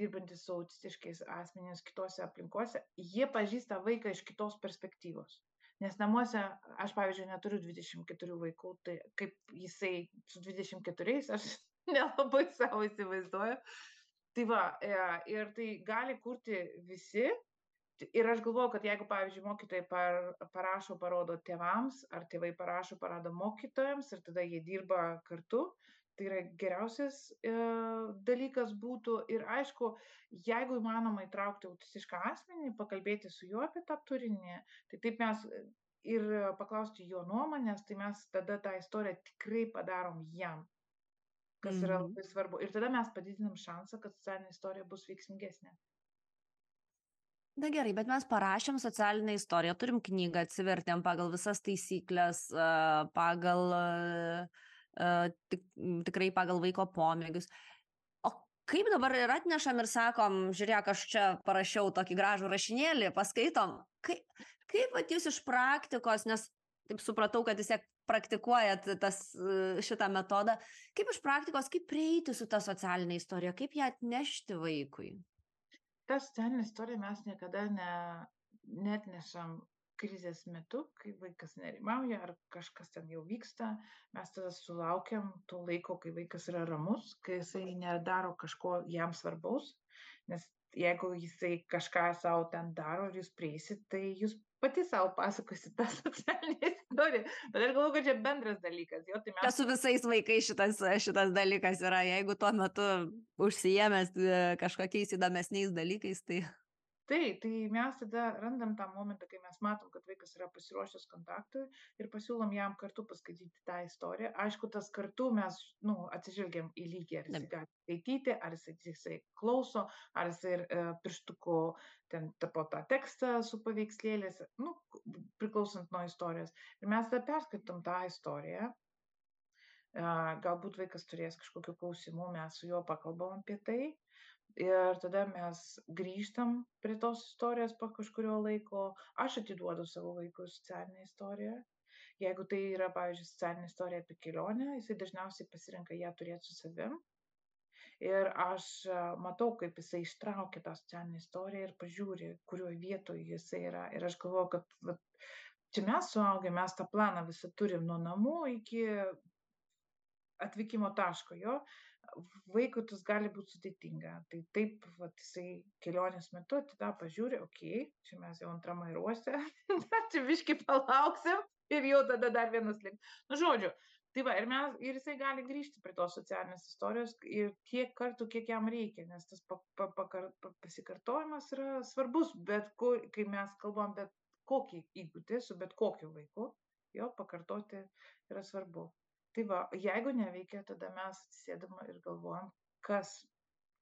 dirbantys su autistiškais asmenimis kitose aplinkose jie pažįsta vaiką iš kitos perspektyvos nes namuose aš pavyzdžiui neturiu dvidešimt keturių vaikų tai kaip jisai su dvidešimt keturiais aš nelabai sau įsivaizduoju. Tai va e, ir tai gali kurti visi. Ir aš galvoju kad jeigu pavyzdžiui mokytojai par parašo parodo tėvams ar tėvai parašo parodo mokytojams ir tada jie dirba kartu tai yra geriausias e, dalykas būtų. Ir aišku jeigu įmanoma įtraukti autistišką asmenį pakalbėti su juo apie tą turinį tai taip mes ir paklausti jo nuomonės tai mes tada tą istoriją tikrai padarom jam kas yra Mhm. labai svarbu. Ir tada mes padidinam šansą kad socialinė istorija bus veiksmingesnė. Na gerai, bet mes parašėm socialinę istoriją, turim knygą, atsivertėm pagal visas taisyklės, a, pagal, a, tik, tikrai pagal vaiko pomėgius. O kaip dabar ir atnešam ir sakom, žiūrėk, aš čia parašiau tokį gražų rašinėlį, paskaitom. Kaip, kaip vat jūs iš praktikos, nes taip supratau, kad vis tiek praktikuojat tas, šitą metodą, kaip iš praktikos, kaip prieiti su ta socialinė istorija, kaip ją atnešti vaikui? ta socialinė istorija mes niekada ne, netnešam krizės metu, kai vaikas nerimauja ar kažkas ten jau vyksta, mes tada sulaukiam to laiko, kai vaikas yra ramus, kai jisai nedaro kažko jam svarbaus, nes jeigu jisai kažką savo ten daro ir jūs prieisit, tai jūs pati sau pasakosit tą socialinę istoriją. Bet aš galvoju, kad čia bendras dalykas. Jo, tai mes... Čia su visais vaikais šitas, šitas dalykas yra, jeigu tuo metu užsijėmęs e, kažkokiais įdomesniais dalykais, tai taip tai mes tada randam tą momentą kai mes matom kad vaikas yra pasiruošęs kontaktui ir pasiūlom jam kartu paskaityti tą istoriją. Aišku tas kartu mes nu atsižvelgiam į lygį ar jisai gali skaityti ar jisai jisai klauso ar jisai ir e, pirštuku ten tapo tą tekstą su paveikslėliais nu priklausant nuo istorijos. Ir mes tada perskaitom tą istoriją. Galbūt vaikas turės kažkokių klausimų, mes su juo pakalbam apie tai ir tada mes grįžtam prie tos istorijos po kažkurio laiko. Aš atiduodu savo vaikui socialinę istoriją. Jeigu tai yra pavyzdžiui socialinė istorija apie kelionę jisai dažniausiai pasirenka ją turėt su savim. Ir aš matau kaip jisai ištraukia tą socialinę istoriją ir pažiūri kurioj vietoj jisai yra. Ir aš galvoju kad vat čia mes suaugę mes tą planą visą turim nuo namų iki atvykimo taško jo vaikui tas gali būt sudėtinga. Tai taip vat jisai kelionės metu tada pažiūri okei čia mes jau antram aerouoste dar čia biškį palauksim ir jau tada dar vienas liks nu žodžiu tai va ir mes ir jisai gali grįžti prie tos socialinės istorijos ir tiek kartų kiek jam reikia nes tas pa pa pakar pasikartojimas yra svarbus bet kur kai mes kalbam bet kokį įgūdį su bet kokiu vaiku jo pakartoti yra svarbu Tai va, jeigu neveikia, tada mes atsisėdam ir galvojam, kas,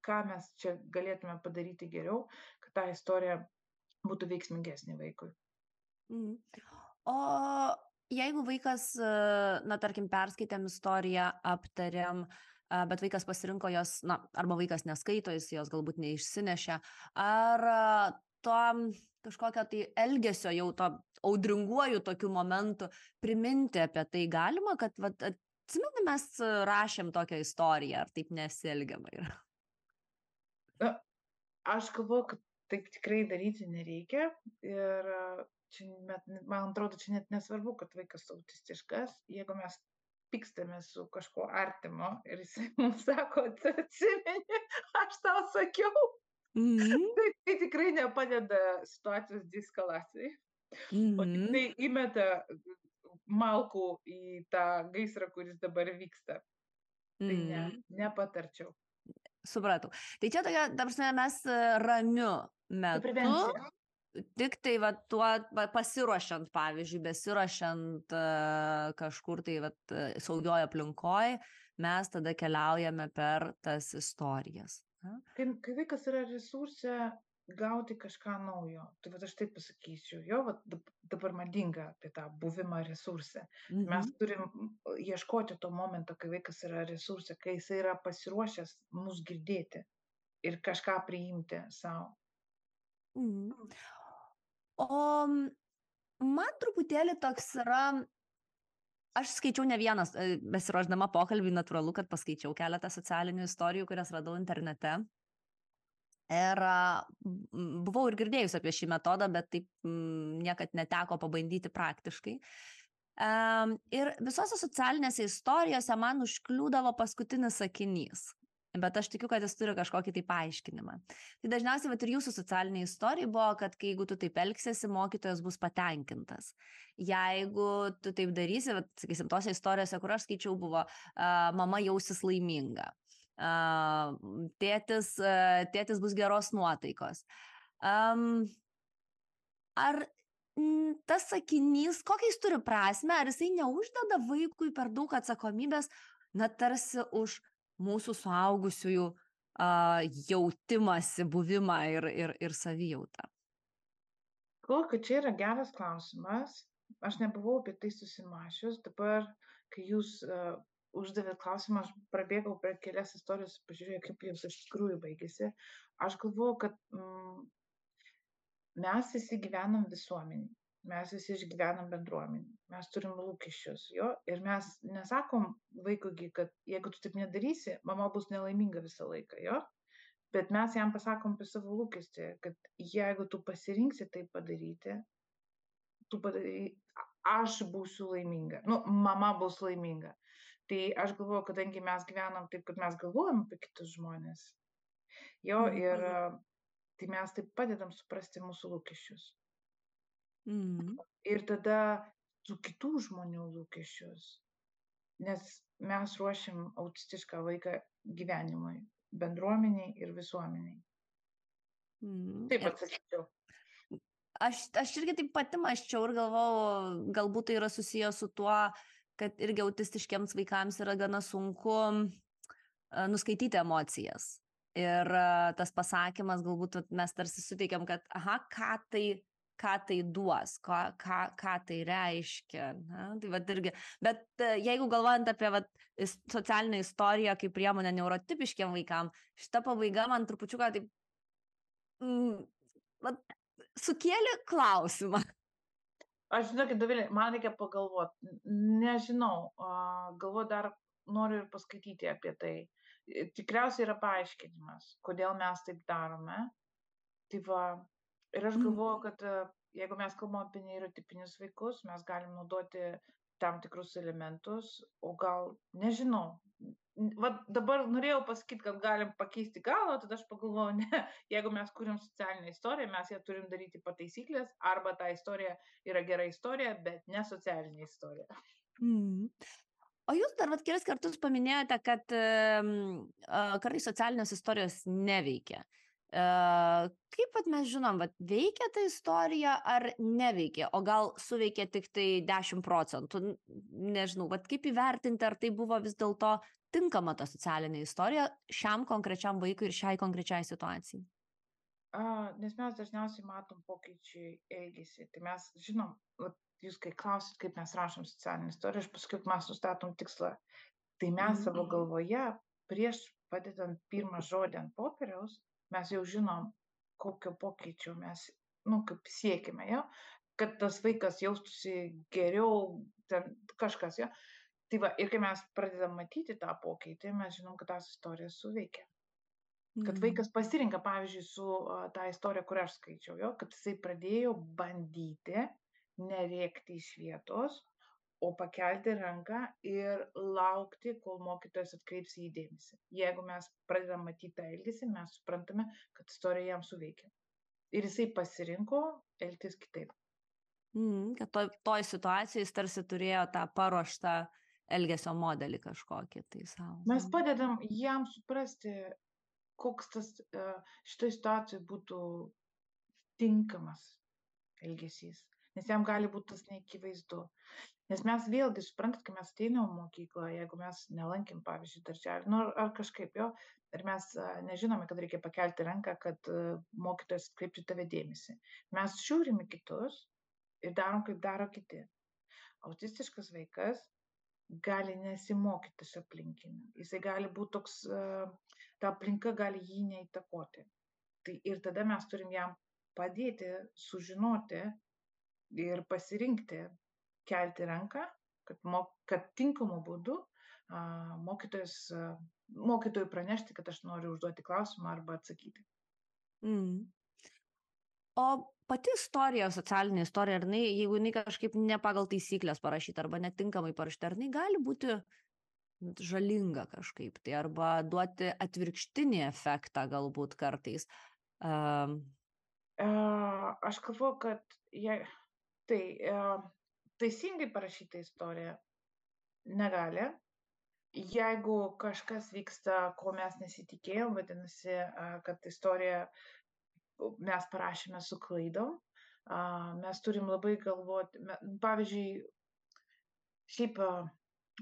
ką mes čia galėtume padaryti geriau, kad ta istorija būtų veiksmingesnė vaikui. Mhm. O jeigu vaikas, e, na, tarkim, perskaitėm istoriją, aptarėm, e, bet vaikas pasirinko jos, na, arba vaikas neskaito, jis jos galbūt neišsinešė, ar to kažkokio tai elgesio jau to audringuoju tokiu momentu priminti apie tai galima, kad, va, atsimeni, mes rašėm tokią istoriją, ar taip nesielgiama yra? Aš galvoju, kad taip tikrai daryti nereikia ir čia net, man atrodo, čia net nesvarbu, kad vaikas autistiškas, jeigu mes pykstame su kažkuo artimo ir jis mums sako, atsimeni, aš tau sakiau, -hmm. tai, tai tikrai nepadeda situacijos diskalacijai. -hmm. O tik tai įmeta malkų į tą gaisrą, kuris dabar vyksta. Tai ne, mhm. nepatarčiau. Supratau. Tai čia tokia, dabar mes ramiu metu. Prevencija tik tai va tuo va pasiruošiant pavyzdžiui besiruošiant kažkur tai vat saugioj aplinkoj mes tada keliaujame per tas istorijas kai, kai vaikas yra resurse gauti kažką naujo. Tai vat aš taip pasakysiu. Jo vat dabar madinga apie tą buvimą resurse. Mhm. mes turim ieškoti to momento kai vaikas yra resurse kai jisai yra pasiruošęs mus girdėti ir kažką priimti savo mhm. O man truputėlį toks yra, aš skaičiau ne vienas, e, besiruoždama pokalbį, natūralu, kad paskaičiau keletą socialinių istorijų, kurias radau internete. Ir buvau ir girdėjus apie šį metodą, bet taip niekad neteko pabandyti praktiškai. Ir visose socialinėse istorijose man užkliūdavo paskutinis sakinys bet aš tikiu, kad jis turi kažkokį tai paaiškinimą. Tai dažniausiai, va ir jūsų socialinė istorija buvo, kad kai jeigu tu taip elgsiesi, mokytojas bus patenkintas. Jeigu tu taip darysi, va, sakysim, tose istorijose, kur aš skaičiau, buvo uh, mama jausis laiminga, uh, tėtis, uh, tėtis bus geros nuotaikos. Um, ar tas sakinys, kokią jis turi prasme, ar jisai neuždeda vaikui per daug atsakomybės, na tarsi už mūsų suaugusiųjų uh, jautimąsi, buvimą ir, ir, ir savijautą? Galvoju, kad čia yra geras klausimas. Aš nebuvau apie tai susimašius. Dabar, kai jūs uh, uždavėt klausimą, aš prabėgau per kelias istorijas, pažiūrėjau, kaip jos iš tikrųjų baigėsi. Aš galvoju, kad mm, mes visi gyvenam visuomenį mes visi išgyvenam bendruomenėj mes turim lūkesčius jo ir mes nesakom vaikui kad jeigu tu taip nedarysi mama bus nelaiminga visą laiką jo bet mes jam pasakom apie savo lūkestį kad jeigu tu pasirinksi tai padaryti tu padarai aš būsiu laiminga nu mama bus laiminga tai aš galvoju kadangi mes gyvenam taip kad mes galvojam apie kitus žmones jo mhm. ir tai mes taip padedam suprasti mūsų lūkesčius Mhm. Ir tada tų kitų žmonių lūkesčius. Nes mes ruošiam autistišką vaiką gyvenimui, bendruomeniai ir visuomeniai. Mhm. Taip atsakyčiau. Aš, aš irgi taip pati maščiau ir galvojau, galbūt tai yra susijęs su tuo, kad irgi autistiškiams vaikams yra gana sunku nuskaityti emocijas. Ir tas pasakymas, galbūt mes tarsi suteikiam, kad, aha, ką tai ką tai duos, ką, ką, ką tai reiškia. Na? Tai vat irgi, bet e, jeigu galvojant apie vat, socialinę istoriją kaip priemonę neurotipiškiam vaikam, šita pabaiga man trupučiuką taip mm, vat, sukėlė klausimą. Aš žinokit, Dovilė, man reikia pagalvoti. Nežinau, galvoju dar noriu ir paskaityti apie tai. Tikriausiai yra paaiškinimas, kodėl mes taip darome. Tai va, ir aš galvoju kad e, jeigu mes kalbam apie neirotipinius vaikus mes galim naudoti tam tikrus elementus o gal nežinau vat dabar norėjau pasakyt kad galim pakeisti galvą tada aš pagalvojau ne jeigu mes kuriam socialinę istoriją mes ją turim daryti pagal taisykles arba ta istorija yra gera istorija bet ne socialinė istorija mm. O jūs dar vat kelis kartus paminėjote, kad um, kartais socialinės istorijos neveikia. E, kaip pat mes žinom, vat, veikia ta istorija ar neveikia, o gal suveikia tik tai 10 procentų, nežinau, vat, kaip įvertinti, ar tai buvo vis dėlto tinkama ta socialinė istorija šiam konkrečiam vaikui ir šiai konkrečiai situacijai. A, nes mes dažniausiai matom pokyčiai elgesį. Tai mes žinom, vat, jūs kai klausit, kaip mes rašom socialinę istoriją, aš paskui mes nustatom tikslą. Tai mes Mhm. savo galvoje, prieš padedant pirmą žodį ant popieriaus, mes jau žinom, kokio pokyčio mes, nu, kaip siekime, jo, kad tas vaikas jaustųsi geriau, ten kažkas, jo. Tai va, ir kai mes pradedam matyti tą pokytį, mes žinom, kad tas istorija suveikia. Kad Mhm. vaikas pasirinka, pavyzdžiui, su a, tą istoriją, kurią aš skaičiau, jo, kad jisai pradėjo bandyti nerėkti iš vietos, o pakelti ranką ir laukti, kol mokytojas atkreips į jį dėmesį. Jeigu mes pradedam matyti tą elgesį, mes suprantame, kad istorija jam suveikia. Ir jisai pasirinko elgtis kitaip. Mm, kad toj, toj situacijai jis tarsi turėjo tą paruoštą elgesio modelį kažkokį tai savo. Mes padedam jam suprasti, koks tas e, šitoj situacijai būtų tinkamas elgesys. Nes jam gali būti tas neakivaizdu. Nes mes vėlgi suprantat, kai mes ateinam mokyklą, jeigu mes nelankim, pavyzdžiui, darželį, nu, ar, kažkaip jo, ir mes nežinome, kad reikia pakelti ranką, kad mokytojas atkreiptų tave dėmesį. Mes žiūrim į kitus ir darom, kaip daro kiti. Autistiškas vaikas gali nesimokyti iš aplinkinių. Jisai gali būti toks, ta aplinka gali jį neįtakoti. Tai ir tada mes turim jam padėti sužinoti ir pasirinkti, kelti ranką, kad, mo, kad tinkamu būdu mokytojas, mokytojui pranešti, kad aš noriu užduoti klausimą arba atsakyti. Mm. O pati istorija, socialinė istorija, ar jinai, jeigu jinai kažkaip ne pagal taisyklės parašyta arba netinkamai parašyta, ar jinai gali būti žalinga kažkaip, tai arba duoti atvirkštinį efektą galbūt kartais. Um, A, aš galvoju, kad jei, tai a, teisingai parašyta istorija negali. Jeigu kažkas vyksta, ko mes nesitikėjom, vadinasi, kad istorija mes parašėme su klaidom, mes turim labai galvoti, pavyzdžiui, šiaip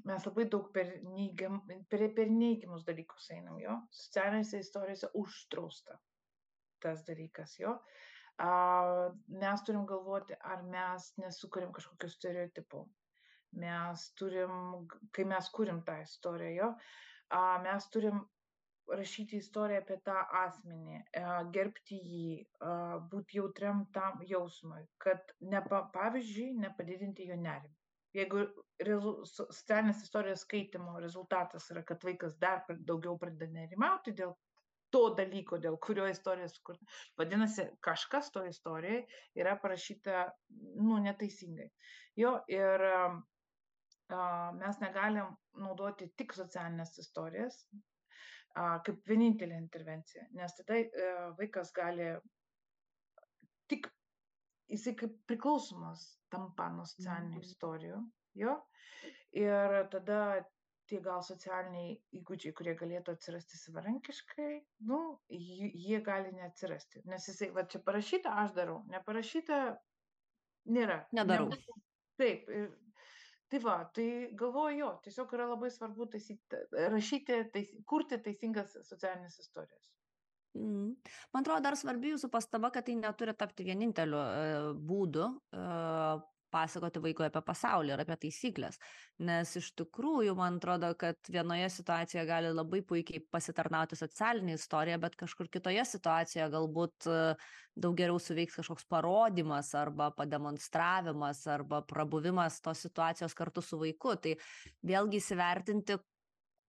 mes labai daug per, neigiam, per, per neigiamus dalykus einam, jo, socialinėse istorijose uždrausta tas dalykas, jo. A, mes turim galvoti, ar mes nesukūrim kažkokių stereotipų. Mes turim, kai mes kūrim tą istoriją, jo, a, mes turim rašyti istoriją apie tą asmenį, a, gerbti jį, būti jautriam tam jausmui, kad, nepa, pavyzdžiui, nepadidinti jo nerimą. Jeigu socialinės istorijos skaitimo rezultatas yra, kad vaikas dar daugiau pradeda nerimauti dėl to dalyko, dėl kurio istorija sukurta. Vadinasi, kažkas to istorijoje yra parašyta, nu, neteisingai. Jo, ir a, mes negalim naudoti tik socialinės istorijas a, kaip vienintelė intervencija, nes tada e, vaikas gali tik, jisai kaip priklausomas tampa nuo socialinių Mhm. istorijų, jo, ir tada tie gal socialiniai įgūdžiai, kurie galėtų atsirasti savarankiškai, nu, jie, jie gali neatsirasti. Nes jisai, va čia parašyta, aš darau, neparašyta, nėra. Nedarau. Nebus. Taip. Ir, tai va, tai galvoju, jo, tiesiog yra labai svarbu taisyti, rašyti, tais, kurti teisingas socialinės istorijas. Mm. Man atrodo, dar svarbi jūsų pastaba, kad tai neturi tapti vieninteliu e, būdu e, pasakoti vaikui apie pasaulį ir apie taisyklės. Nes iš tikrųjų, man atrodo, kad vienoje situacijoje gali labai puikiai pasitarnauti socialinė istorija, bet kažkur kitoje situacijoje galbūt e, daug geriau suveiks kažkoks parodimas arba pademonstravimas arba prabuvimas tos situacijos kartu su vaiku. Tai vėlgi įsivertinti,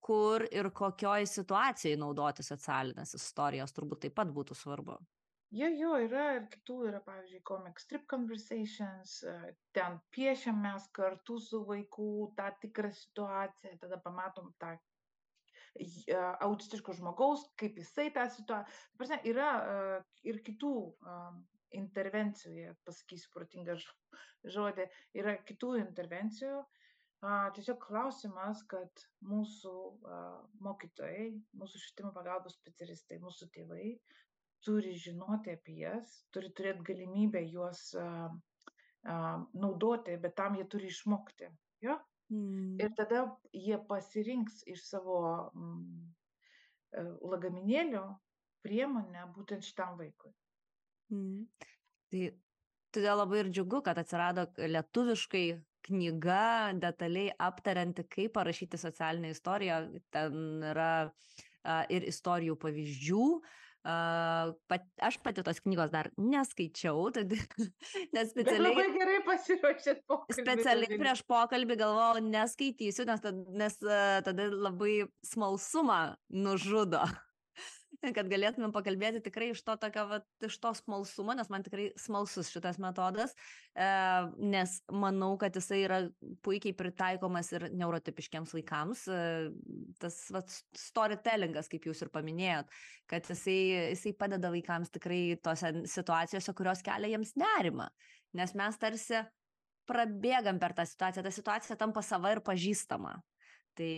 kur ir kokioj situacijai naudoti socialinės istorijos turbūt taip pat būtų svarbu. Jo, jo, yra ir kitų, yra, pavyzdžiui, comic strip conversations, e, ten piešiam mes kartu su vaiku tą tikrą situaciją, tada pamatom tą e, autistiško žmogaus, kaip jisai tą situaciją. Prasme, yra e, ir kitų e, intervencijų, pasakysiu protingą žodį, yra kitų intervencijų. A, Tiesiog klausimas, kad mūsų mokytojai, mūsų švietimo pagalbos specialistai, mūsų tėvai turi žinoti apie jas, turi turėti galimybę juos uh, uh, naudoti, bet tam jie turi išmokti. Jo? Mm. Ir tada jie pasirinks iš savo mm, lagaminėlio priemonę būtent šitam vaikui. Mm. Tai todėl labai ir džiugu, kad atsirado lietuviškai knyga detaliai aptarianti, kaip parašyti socialinę istoriją. Ten yra a, ir istorijų pavyzdžių. Pat, aš pati tos knygos dar neskaičiau, tad, nes Bet specialiai... labai gerai pasiruošėt pokalbį. Specialiai prieš pokalbį galvojau, neskaitysiu, nes, tad, nes tada labai smalsumą nužudo. Kad galėtumėm pakalbėti tikrai iš to tokio, vat, iš to smalsumo, nes man tikrai smalsus šitas metodas, e, nes manau, kad jisai yra puikiai pritaikomas ir neurotipiškiams vaikams. E, tas vat, storytellingas, kaip jūs ir paminėjot, kad jisai, jisai padeda vaikams tikrai tose situacijose, kurios kelia jiems nerimą. Nes mes tarsi prabėgam per tą situaciją, ta situacija tampa sava ir pažįstama. Tai,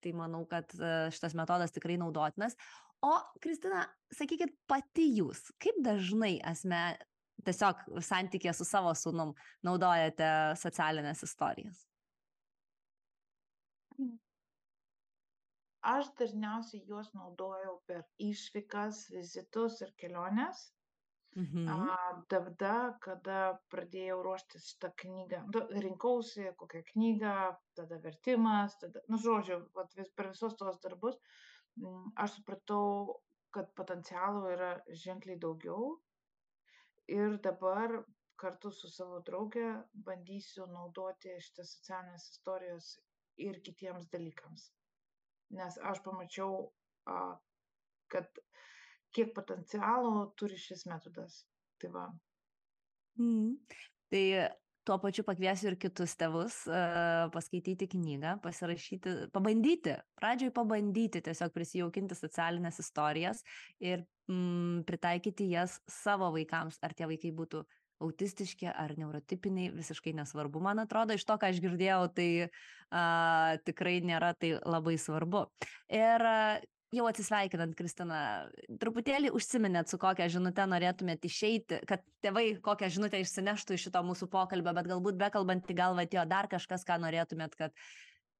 tai manau, kad e, šitas metodas tikrai naudotinas. O, Kristina, sakykit pati jūs, kaip dažnai asme tiesiog santykė su savo sūnum naudojate socialinės istorijas? Aš dažniausiai juos naudojau per išvykas, vizitus ir keliones. Mhm. Tada, kada pradėjau ruoštis šitą knygą, nu, rinkausi kokią knygą, tada vertimas, tada, nu, žodžiu, vat, vis, per visus tos darbus aš supratau, kad potencialo yra ženkliai daugiau. Ir dabar kartu su savo drauge bandysiu naudoti šitas socialinės istorijos ir kitiems dalykams. Nes aš pamačiau, kad kiek potencialo turi šis metodas. Tai va. Mhm. Tai tuo pačiu pakviesiu ir kitus tėvus paskaityti knygą, pasirašyti, pabandyti, pradžioj pabandyti tiesiog prisijaukinti socialinės istorijas ir mm, pritaikyti jas savo vaikams, ar tie vaikai būtų autistiški ar neurotipiniai, visiškai nesvarbu, man atrodo, iš to, ką aš girdėjau, tai uh, tikrai nėra tai labai svarbu. Ir uh, jau atsisveikinant, Kristina, truputėlį užsiminėt, su kokia žinutė norėtumėt išeiti, kad tėvai kokią žinutę išsineštų iš šito mūsų pokalbio, bet galbūt bekalbant į galvą atėjo dar kažkas, ką norėtumėt, kad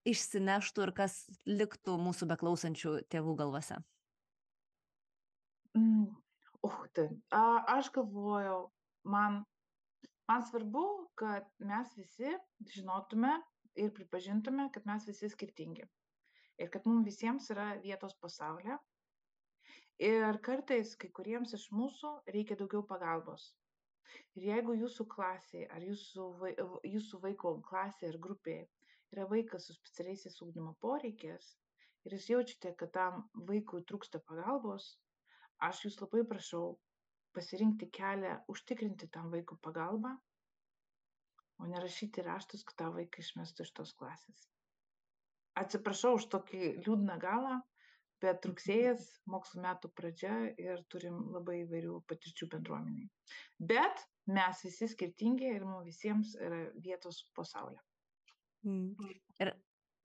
išsineštų ir kas liktų mūsų beklausančių tėvų galvose. Mm. Uh, tai. A, aš galvojau, man, man svarbu, kad mes visi žinotume ir pripažintume, kad mes visi skirtingi. Ir kad mums visiems yra vietos pasaulyje. Ir kartais kai kuriems iš mūsų reikia daugiau pagalbos. Ir jeigu jūsų klasėje ar jūsų, jūsų vaiko klasėje ar grupėje yra vaikas su specialiaisiais ūkdymo poreikės ir jūs jaučiate, kad tam vaikui trūksta pagalbos, aš jūs labai prašau pasirinkti kelią užtikrinti tam vaikui pagalbą, o nerašyti raštus, kad tą vaiką išmestų iš tos klasės. Atsiprašau už tokį liūdną galą, bet rugsėjas mokslo metų pradžia ir turim labai įvairių patirčių bendruomeniai. Bet mes visi skirtingi ir mums visiems yra vietos pasaulyje. Mm. Ir,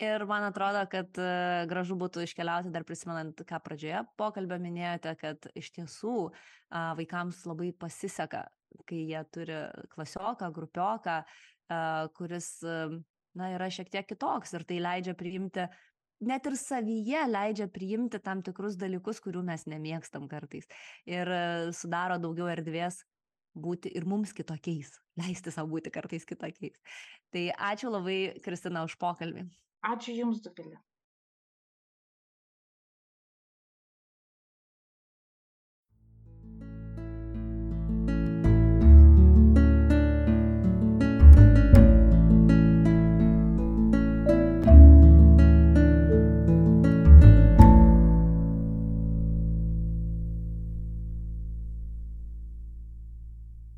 ir man atrodo, kad uh, gražu būtų iškeliauti dar prisimenant, ką pradžioje pokalbio minėjote, kad iš tiesų uh, vaikams labai pasiseka, kai jie turi klasioką, grupioką, uh, kuris uh, na, yra šiek tiek kitoks ir tai leidžia priimti net ir savyje leidžia priimti tam tikrus dalykus, kurių mes nemėgstam kartais. Ir e, sudaro daugiau erdvės būti ir mums kitokiais, leisti savo būti kartais kitokiais. Tai ačiū labai, Kristina, už pokalbį. Ačiū Jums, Dovilė.